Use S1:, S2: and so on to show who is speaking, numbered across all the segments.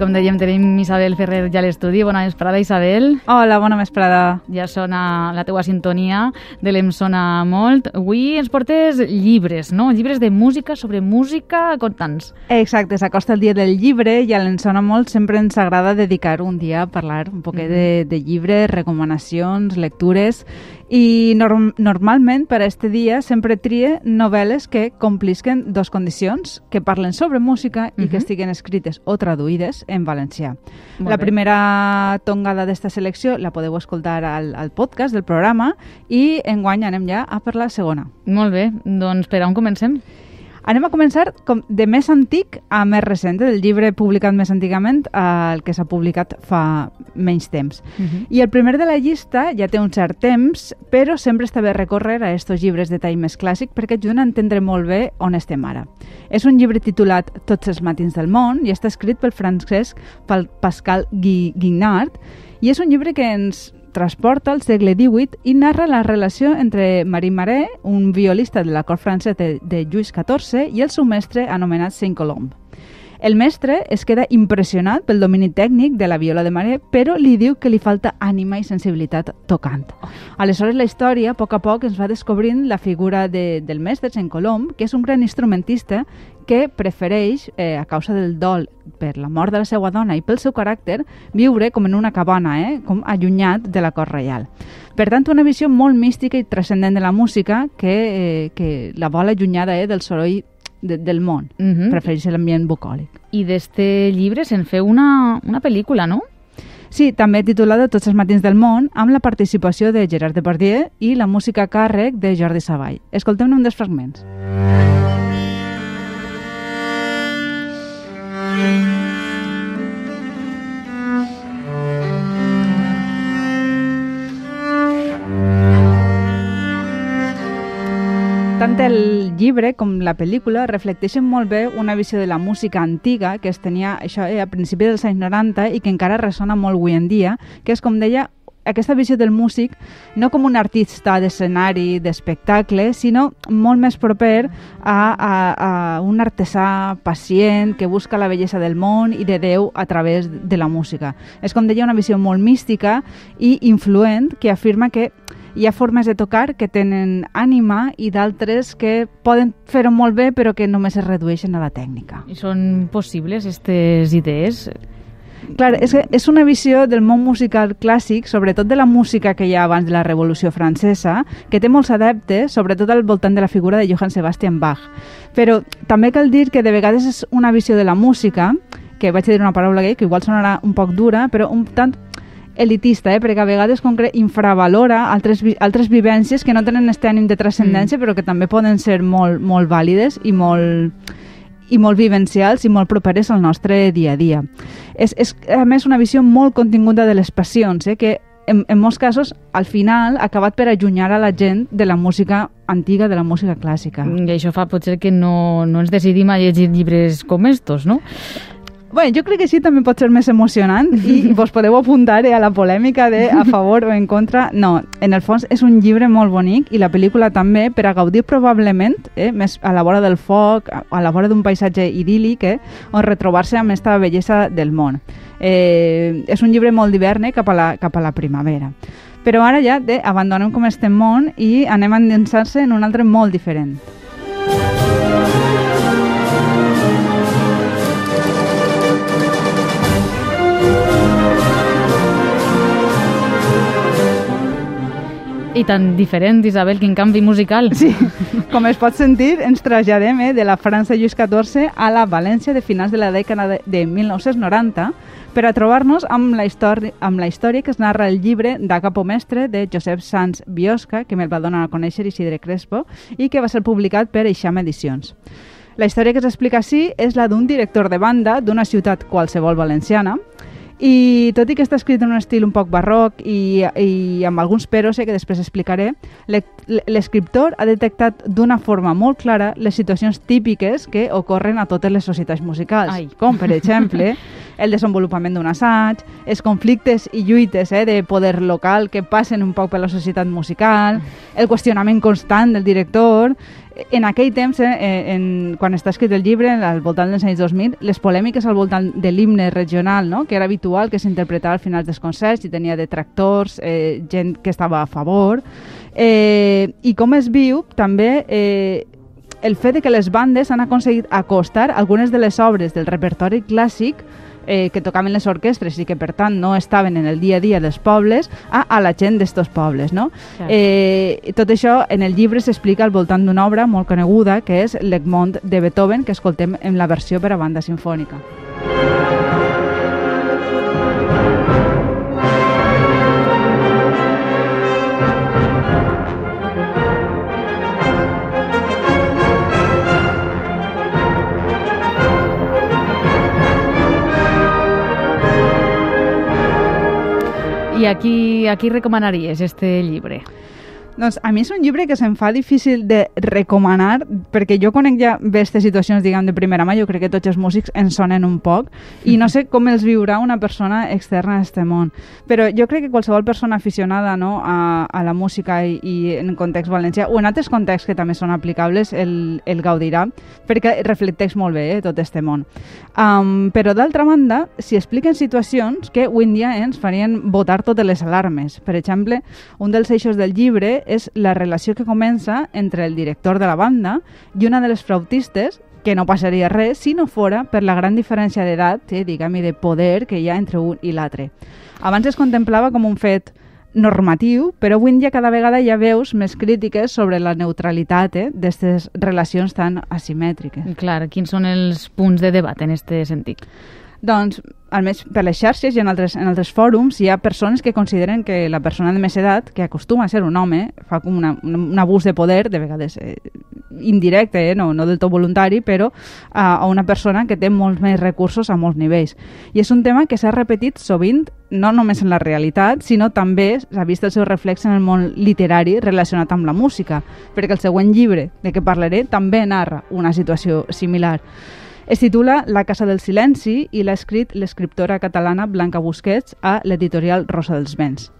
S1: com dèiem, tenim Isabel Ferrer ja a l'estudi. Bona vesprada, Isabel.
S2: Hola, bona vesprada.
S1: Ja sona la teua sintonia de l'Em sona molt. Avui ens portes llibres, no? Llibres de música sobre música. Conta'ns.
S2: Exacte, s'acosta el dia del llibre i a l'Em sona molt sempre ens agrada dedicar un dia a parlar un poquet mm -hmm. de, de llibres, recomanacions, lectures i norm normalment per a este dia sempre trie novel·les que complisquen dos condicions, que parlen sobre música i uh -huh. que estiguen escrites o traduïdes en valencià. Molt la bé. primera tongada d'esta selecció la podeu escoltar al, al podcast del programa i enguany anem ja a per la segona.
S1: Molt bé, doncs per on comencem?
S2: Anem a començar com de més antic a més recent, del llibre publicat més antigament al que s'ha publicat fa menys temps. Uh -huh. I el primer de la llista ja té un cert temps, però sempre està bé recórrer a estos llibres de tall més clàssic perquè ajuden a entendre molt bé on estem ara. És un llibre titulat Tots els matins del món i està escrit pel Francesc pel Pascal Guignard i és un llibre que ens transporta al segle XVIII i narra la relació entre Marie Marais, un violista de la cort francès de, de Lluís XIV, i el seu mestre anomenat Saint-Colomb. El mestre es queda impressionat pel domini tècnic de la viola de Maré, però li diu que li falta ànima i sensibilitat tocant. Aleshores, la història, a poc a poc, ens va descobrint la figura de, del mestre en Colom, que és un gran instrumentista que prefereix, eh, a causa del dol per la mort de la seva dona i pel seu caràcter, viure com en una cabana, eh, com allunyat de la cort reial. Per tant, una visió molt mística i transcendent de la música que, eh, que la vol allunyada eh, del soroll de, del món. Uh -huh. Prefereix l'ambient bucòlic.
S1: I d'este llibre se'n feu una, una pel·lícula, no?
S2: Sí, també titulada Tots els matins del món, amb la participació de Gerard Depardieu i la música càrrec de Jordi Savall. Escoltem un dels fragments. Tant el llibre com la pel·lícula reflecteixen molt bé una visió de la música antiga que es tenia això, eh, a principis dels anys 90 i que encara ressona molt avui en dia, que és, com deia, aquesta visió del músic no com un artista d'escenari, d'espectacle, sinó molt més proper a, a, a un artesà pacient que busca la bellesa del món i de Déu a través de la música. És com deia una visió molt mística i influent que afirma que hi ha formes de tocar que tenen ànima i d'altres que poden fer-ho molt bé però que només es redueixen a la tècnica.
S1: I són possibles aquestes idees?
S2: Clar, és, és una visió del món musical clàssic, sobretot de la música que hi ha abans de la Revolució Francesa, que té molts adeptes, sobretot al voltant de la figura de Johann Sebastian Bach. Però també cal dir que de vegades és una visió de la música, que vaig dir una paraula que igual sonarà un poc dura, però un tant elitista, eh? perquè a vegades com que infravalora altres, altres vivències que no tenen aquest ànim de transcendència mm. però que també poden ser molt, molt vàlides i molt, i molt vivencials i molt properes al nostre dia a dia. És, és a més una visió molt continguda de les passions, eh? que en, en molts casos, al final, ha acabat per allunyar a la gent de la música antiga, de la música clàssica.
S1: I això fa potser que no, no ens decidim a llegir llibres com estos, no?
S2: Bueno, jo crec que sí, també pot ser més emocionant i vos podeu apuntar eh, a la polèmica de a favor o en contra. No, en el fons és un llibre molt bonic i la pel·lícula també per a gaudir probablement eh, més a la vora del foc, a la vora d'un paisatge idíl·lic, eh, on retrobar-se amb aquesta bellesa del món. Eh, és un llibre molt d'hivern eh, cap, a la, cap a la primavera. Però ara ja de, abandonem com este món i anem a endinsar-se en un altre molt diferent.
S1: I tan diferent, Isabel, quin canvi musical.
S2: Sí, com es pot sentir, ens traslladem eh, de la França Lluís XIV a la València de finals de la dècada de, de 1990 per a trobar-nos amb, la amb la història que es narra el llibre d'Agapo Mestre de Josep Sanz Biosca, que me'l va donar a conèixer Isidre Crespo, i que va ser publicat per Eixam Edicions. La història que s'explica així és la d'un director de banda d'una ciutat qualsevol valenciana I tot i que està escrit en un estil un poc barroc i, i amb alguns peros eh, que després explicaré, l'escriptor ha detectat d'una forma molt clara les situacions típiques que ocorren a totes les societats musicals,
S1: Ai.
S2: com per exemple el desenvolupament d'un assaig, els conflictes i lluites eh, de poder local que passen un poc per la societat musical, el qüestionament constant del director, en aquell temps, eh, en, quan està escrit el llibre, al voltant dels anys 2000, les polèmiques al voltant de l'himne regional, no? que era habitual que s'interpretava al final dels concerts i tenia detractors, eh, gent que estava a favor, eh, i com es viu també eh, el fet de que les bandes han aconseguit acostar algunes de les obres del repertori clàssic eh, que tocaven les orquestres i que per tant no estaven en el dia a dia dels pobles a, a la gent d'estos pobles no? Eh, tot això en el llibre s'explica al voltant d'una obra molt coneguda que és l'Egmont de Beethoven que escoltem en la versió per a banda sinfònica
S1: I aquí, aquí recomanaries este llibre?
S2: Doncs a mi és un llibre que se'm fa difícil de recomanar perquè jo conec ja aquestes situacions, diguem, de primera mà, jo crec que tots els músics en sonen un poc i no sé com els viurà una persona externa a este món. Però jo crec que qualsevol persona aficionada no, a, a la música i, i en context valencià o en altres contexts que també són aplicables el, el gaudirà perquè reflecteix molt bé eh, tot este món. Um, però d'altra banda, s'hi expliquen situacions que avui en dia ens farien votar totes les alarmes. Per exemple, un dels eixos del llibre és la relació que comença entre el director de la banda i una de les flautistes que no passaria res si no fora per la gran diferència d'edat, eh, diguem de poder que hi ha entre un i l'altre. Abans es contemplava com un fet normatiu, però avui en dia cada vegada ha veus més crítiques sobre la neutralitat eh, d'aquestes relacions tan asimètriques.
S1: Clar, quins són els punts de debat en este sentit?
S2: Doncs, almenys per les xarxes i en altres, en altres fòrums, hi ha persones que consideren que la persona de més edat, que acostuma a ser un home, fa com una, un, abús de poder, de vegades eh, indirecte, eh, no, no del tot voluntari, però a, a una persona que té molts més recursos a molts nivells. I és un tema que s'ha repetit sovint, no només en la realitat, sinó també s'ha vist el seu reflex en el món literari relacionat amb la música, perquè el següent llibre de què parlaré també narra una situació similar. Es titula La Casa del Silenci i l'ha escrit l'escriptora catalana Blanca Busquets a l'editorial Rosa dels Vents.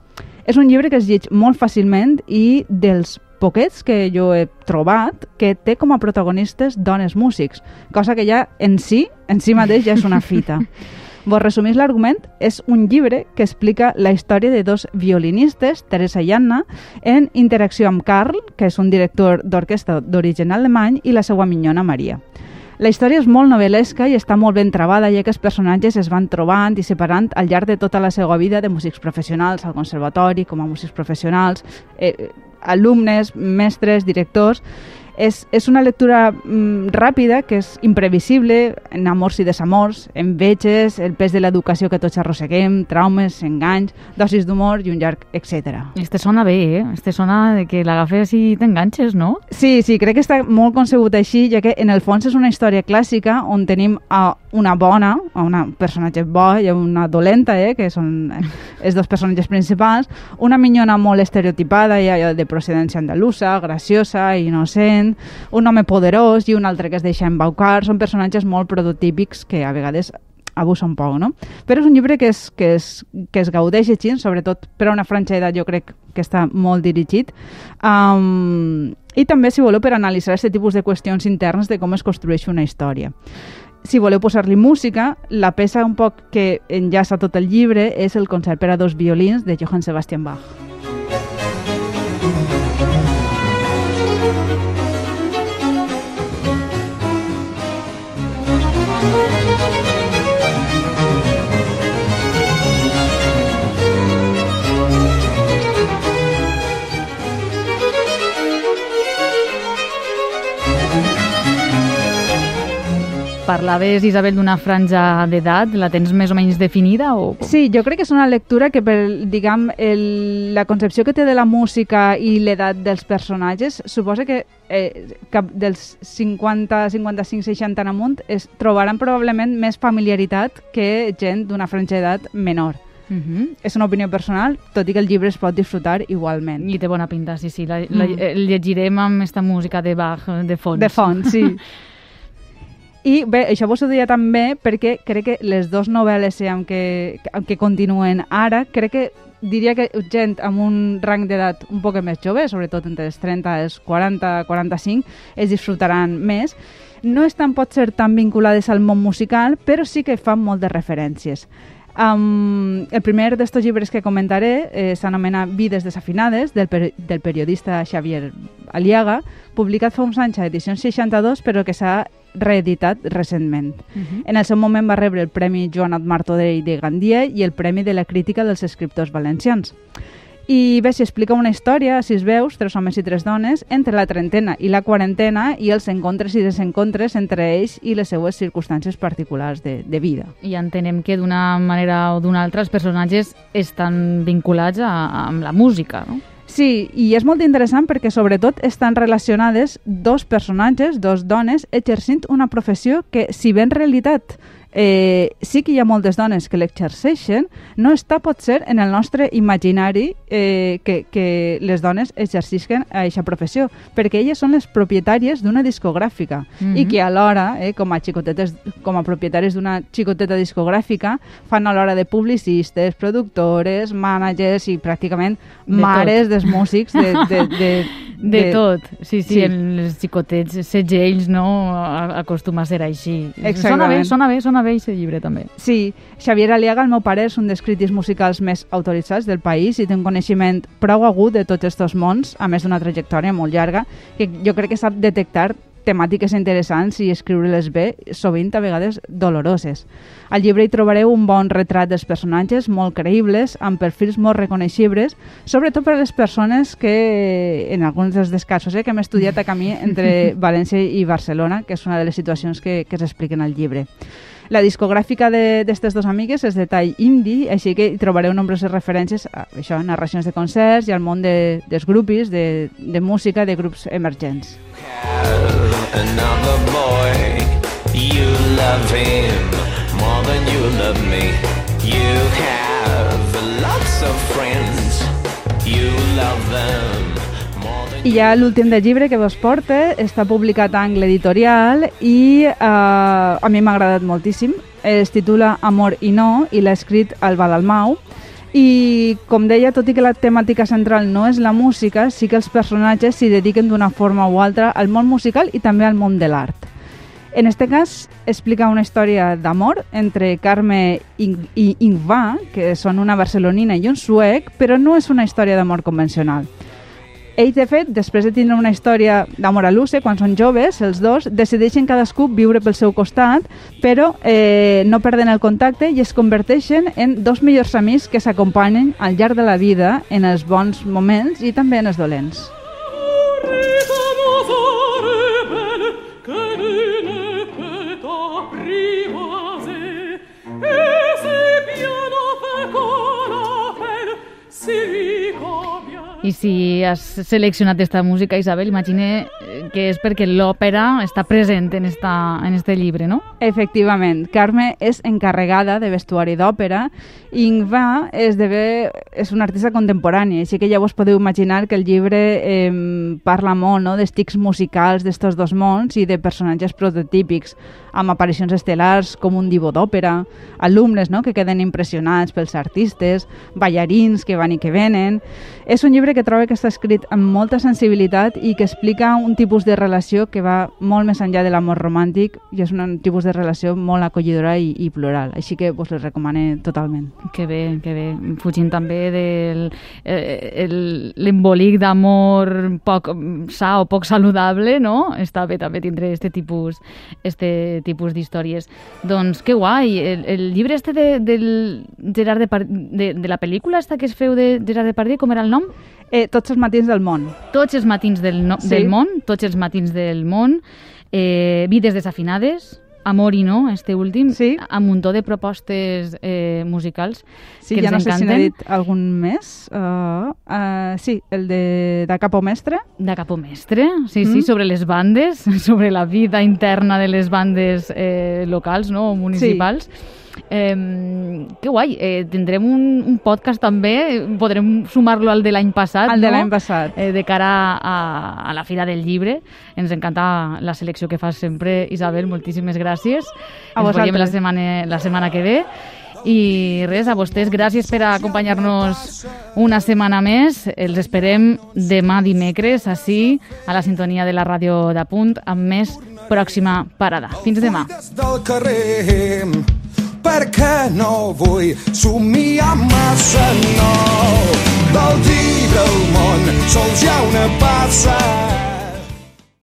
S2: És un llibre que es lleg molt fàcilment i dels poquets que jo he trobat que té com a protagonistes dones músics, cosa que ja en si, en si mateix ja és una fita. Vos resumís l'argument, és un llibre que explica la història de dos violinistes, Teresa i Anna, en interacció amb Carl, que és un director d'orquestra d'origen alemany, i la seva minyona Maria. La història és molt novel·lesca i està molt ben trebada, ja que els personatges es van trobant i separant al llarg de tota la seva vida de músics professionals al conservatori, com a músics professionals, eh, alumnes, mestres, directors... És, és una lectura mm, ràpida, que és imprevisible, en amors i desamors, enveges, el pes de l'educació que tots arrosseguem, traumes, enganys, dosis d'humor i un llarg, etc.
S1: Este sona bé, eh? Este sona de que l'agafes i t'enganxes, no?
S2: Sí, sí, crec que està molt concebut així, ja que en el fons és una història clàssica on tenim a una bona, una personatge bo i una dolenta, eh, que són eh, els dos personatges principals, una minyona molt estereotipada i de procedència andalusa, graciosa, innocent, un home poderós i un altre que es deixa embaucar, són personatges molt prototípics que a vegades abusa un poc, no? Però és un llibre que es, que es, que es gaudeix així, sobretot per a una franja d'edat jo crec que està molt dirigit. Um, I també, si voleu, per analitzar aquest tipus de qüestions internes de com es construeix una història. Si voleu posar-li música, la peça un poc que enllaça tot el llibre és el concert per a dos violins de Johann Sebastian Bach.
S1: Parlaves, Isabel, d'una franja d'edat, la tens més o menys definida? O...
S2: Sí, jo crec que és una lectura que, per, diguem, el, la concepció que té de la música i l'edat dels personatges, suposa que eh, cap dels 50, 55, 60 en amunt es trobaran probablement més familiaritat que gent d'una franja d'edat menor.
S1: Uh -huh.
S2: És una opinió personal, tot i que el llibre es pot disfrutar igualment.
S1: I té bona pinta, sí, sí. La, la, el llegirem amb aquesta música de Bach de fons.
S2: De fons, sí. I bé, això vos ho deia també perquè crec que les dues novel·les amb què, amb continuen ara, crec que diria que gent amb un rang d'edat un poc més jove, sobretot entre els 30 i els 40, 45, es disfrutaran més. No estan potser tan vinculades al món musical, però sí que fan moltes referències. Um, el primer d'estos llibres que comentaré eh, s'anomena Vides desafinades, del, per del periodista Xavier Aliaga, publicat fa uns anys a edició 62, però que s'ha reeditat recentment. Uh -huh. En el seu moment va rebre el Premi Joan Martorell de Gandia i el Premi de la Crítica dels Escriptors Valencians. I bé, s'hi explica una història a sis veus, tres homes i tres dones, entre la trentena i la quarantena i els encontres i desencontres entre ells i les seues circumstàncies particulars de, de vida.
S1: I entenem que d'una manera o d'una altra els personatges estan vinculats a, a, amb la música, no?
S2: Sí, i és molt interessant perquè sobretot estan relacionades dos personatges, dos dones, exercint una professió que, si bé en realitat eh, sí que hi ha moltes dones que l'exerceixen, no està potser en el nostre imaginari eh, que, que les dones exercisquen aquesta professió, perquè elles són les propietàries d'una discogràfica mm -hmm. i que alhora, eh, com a xicotetes, com a propietaris d'una xicoteta discogràfica, fan a l'hora de publicistes, productores, mànagers i pràcticament de mares tot. dels músics de, de, de,
S1: de, de tot, sí, sí, sí. els xicotets, segells, no? Acostuma a ser així.
S2: Exactament.
S1: Sona bé, sona bé, sona bé aquest llibre també.
S2: Sí, Xavier Aliaga, el meu pare, és un dels crítics musicals més autoritzats del país i té un coneixement prou agut de tots aquests mons, a més d'una trajectòria molt llarga, que jo crec que sap detectar temàtiques interessants i escriure-les bé, sovint a vegades doloroses. Al llibre hi trobareu un bon retrat dels personatges, molt creïbles, amb perfils molt reconeixibles, sobretot per a les persones que, en alguns dels casos, eh, que hem estudiat a camí entre València i Barcelona, que és una de les situacions que, que s'expliquen al llibre. La discogràfica d'aquestes dues amigues és de tall indie, així que hi trobareu nombroses referències a això, narracions de concerts i al món de, dels grupis, de, de música, de grups emergents. You love him more than you love me. You have lots of friends, you love them. I ja l'últim del llibre que vos porta està publicat a Angle Editorial i eh, a mi m'ha agradat moltíssim. Es titula Amor i no i l'ha escrit el Balalmau. I, com deia, tot i que la temàtica central no és la música, sí que els personatges s'hi dediquen d'una forma o altra al món musical i també al món de l'art. En este cas, explica una història d'amor entre Carme i Ingva, que són una barcelonina i un suec, però no és una història d'amor convencional. Ells, de fet, després de tindre una història d'amor a Luce, quan són joves, els dos, decideixen cadascú viure pel seu costat, però eh, no perden el contacte i es converteixen en dos millors amics que s'acompanyen al llarg de la vida en els bons moments i també en els dolents.
S1: I si has seleccionat aquesta música, Isabel, imagine eh, que és perquè l'òpera està present en, esta, en este llibre, no?
S2: Efectivament. Carme és encarregada de vestuari d'òpera i Ingva esdevé, és una artista contemporània, així que ja vos podeu imaginar que el llibre eh, parla molt no? d'estics musicals d'estos dos mons i de personatges prototípics, amb aparicions estel·lars com un divo d'òpera, alumnes no? que queden impressionats pels artistes, ballarins que van i que venen... És un llibre que trobo que està escrit amb molta sensibilitat i que explica un tipus de relació que va molt més enllà de l'amor romàntic i és un tipus de relació molt acollidora i, i plural. Així que vos les recomane totalment.
S1: Que bé, que bé. Fugint també del eh, l'embolic d'amor poc sa o poc saludable, no? Està bé també tindre este tipus, este tipus d'històries. Doncs que guai. El, el llibre este de, del Gerard de, de, de la pel·lícula esta que es feu de Gerard Depardieu, com era el nom?
S2: Eh, tots els matins del món.
S1: Tots els matins del, no, sí. del món, tots els matins del món, eh, vides desafinades, Amori, no?, este últim,
S2: Sí.
S1: amb un muntó de propostes eh, musicals
S2: Sí,
S1: que
S2: ja no
S1: ens
S2: sé si n'he
S1: encanten.
S2: dit algun més. Uh, uh, sí, el de, de Capo Mestre.
S1: De Capomestre, sí, sí,
S2: Mm.
S1: sobre les bandes, sobre la vida interna de les bandes eh, locals no? o municipals. Eh, que guai, eh, tindrem un, un podcast també, podrem sumar-lo al de l'any passat,
S2: El de
S1: no?
S2: l'any passat.
S1: eh, de cara a, a la Fira del Llibre. Ens encanta la selecció que fas sempre, Isabel, moltíssimes gràcies.
S2: A
S1: Ens veiem la setmana, la setmana que ve. I res, a vostès, gràcies per acompanyar-nos una setmana més. Els esperem demà dimecres, així, a la sintonia de la ràdio de Punt, amb més pròxima parada. Fins demà.
S3: Des del carrer perquè no vull somiar massa no del llibre al món sols hi ha una passa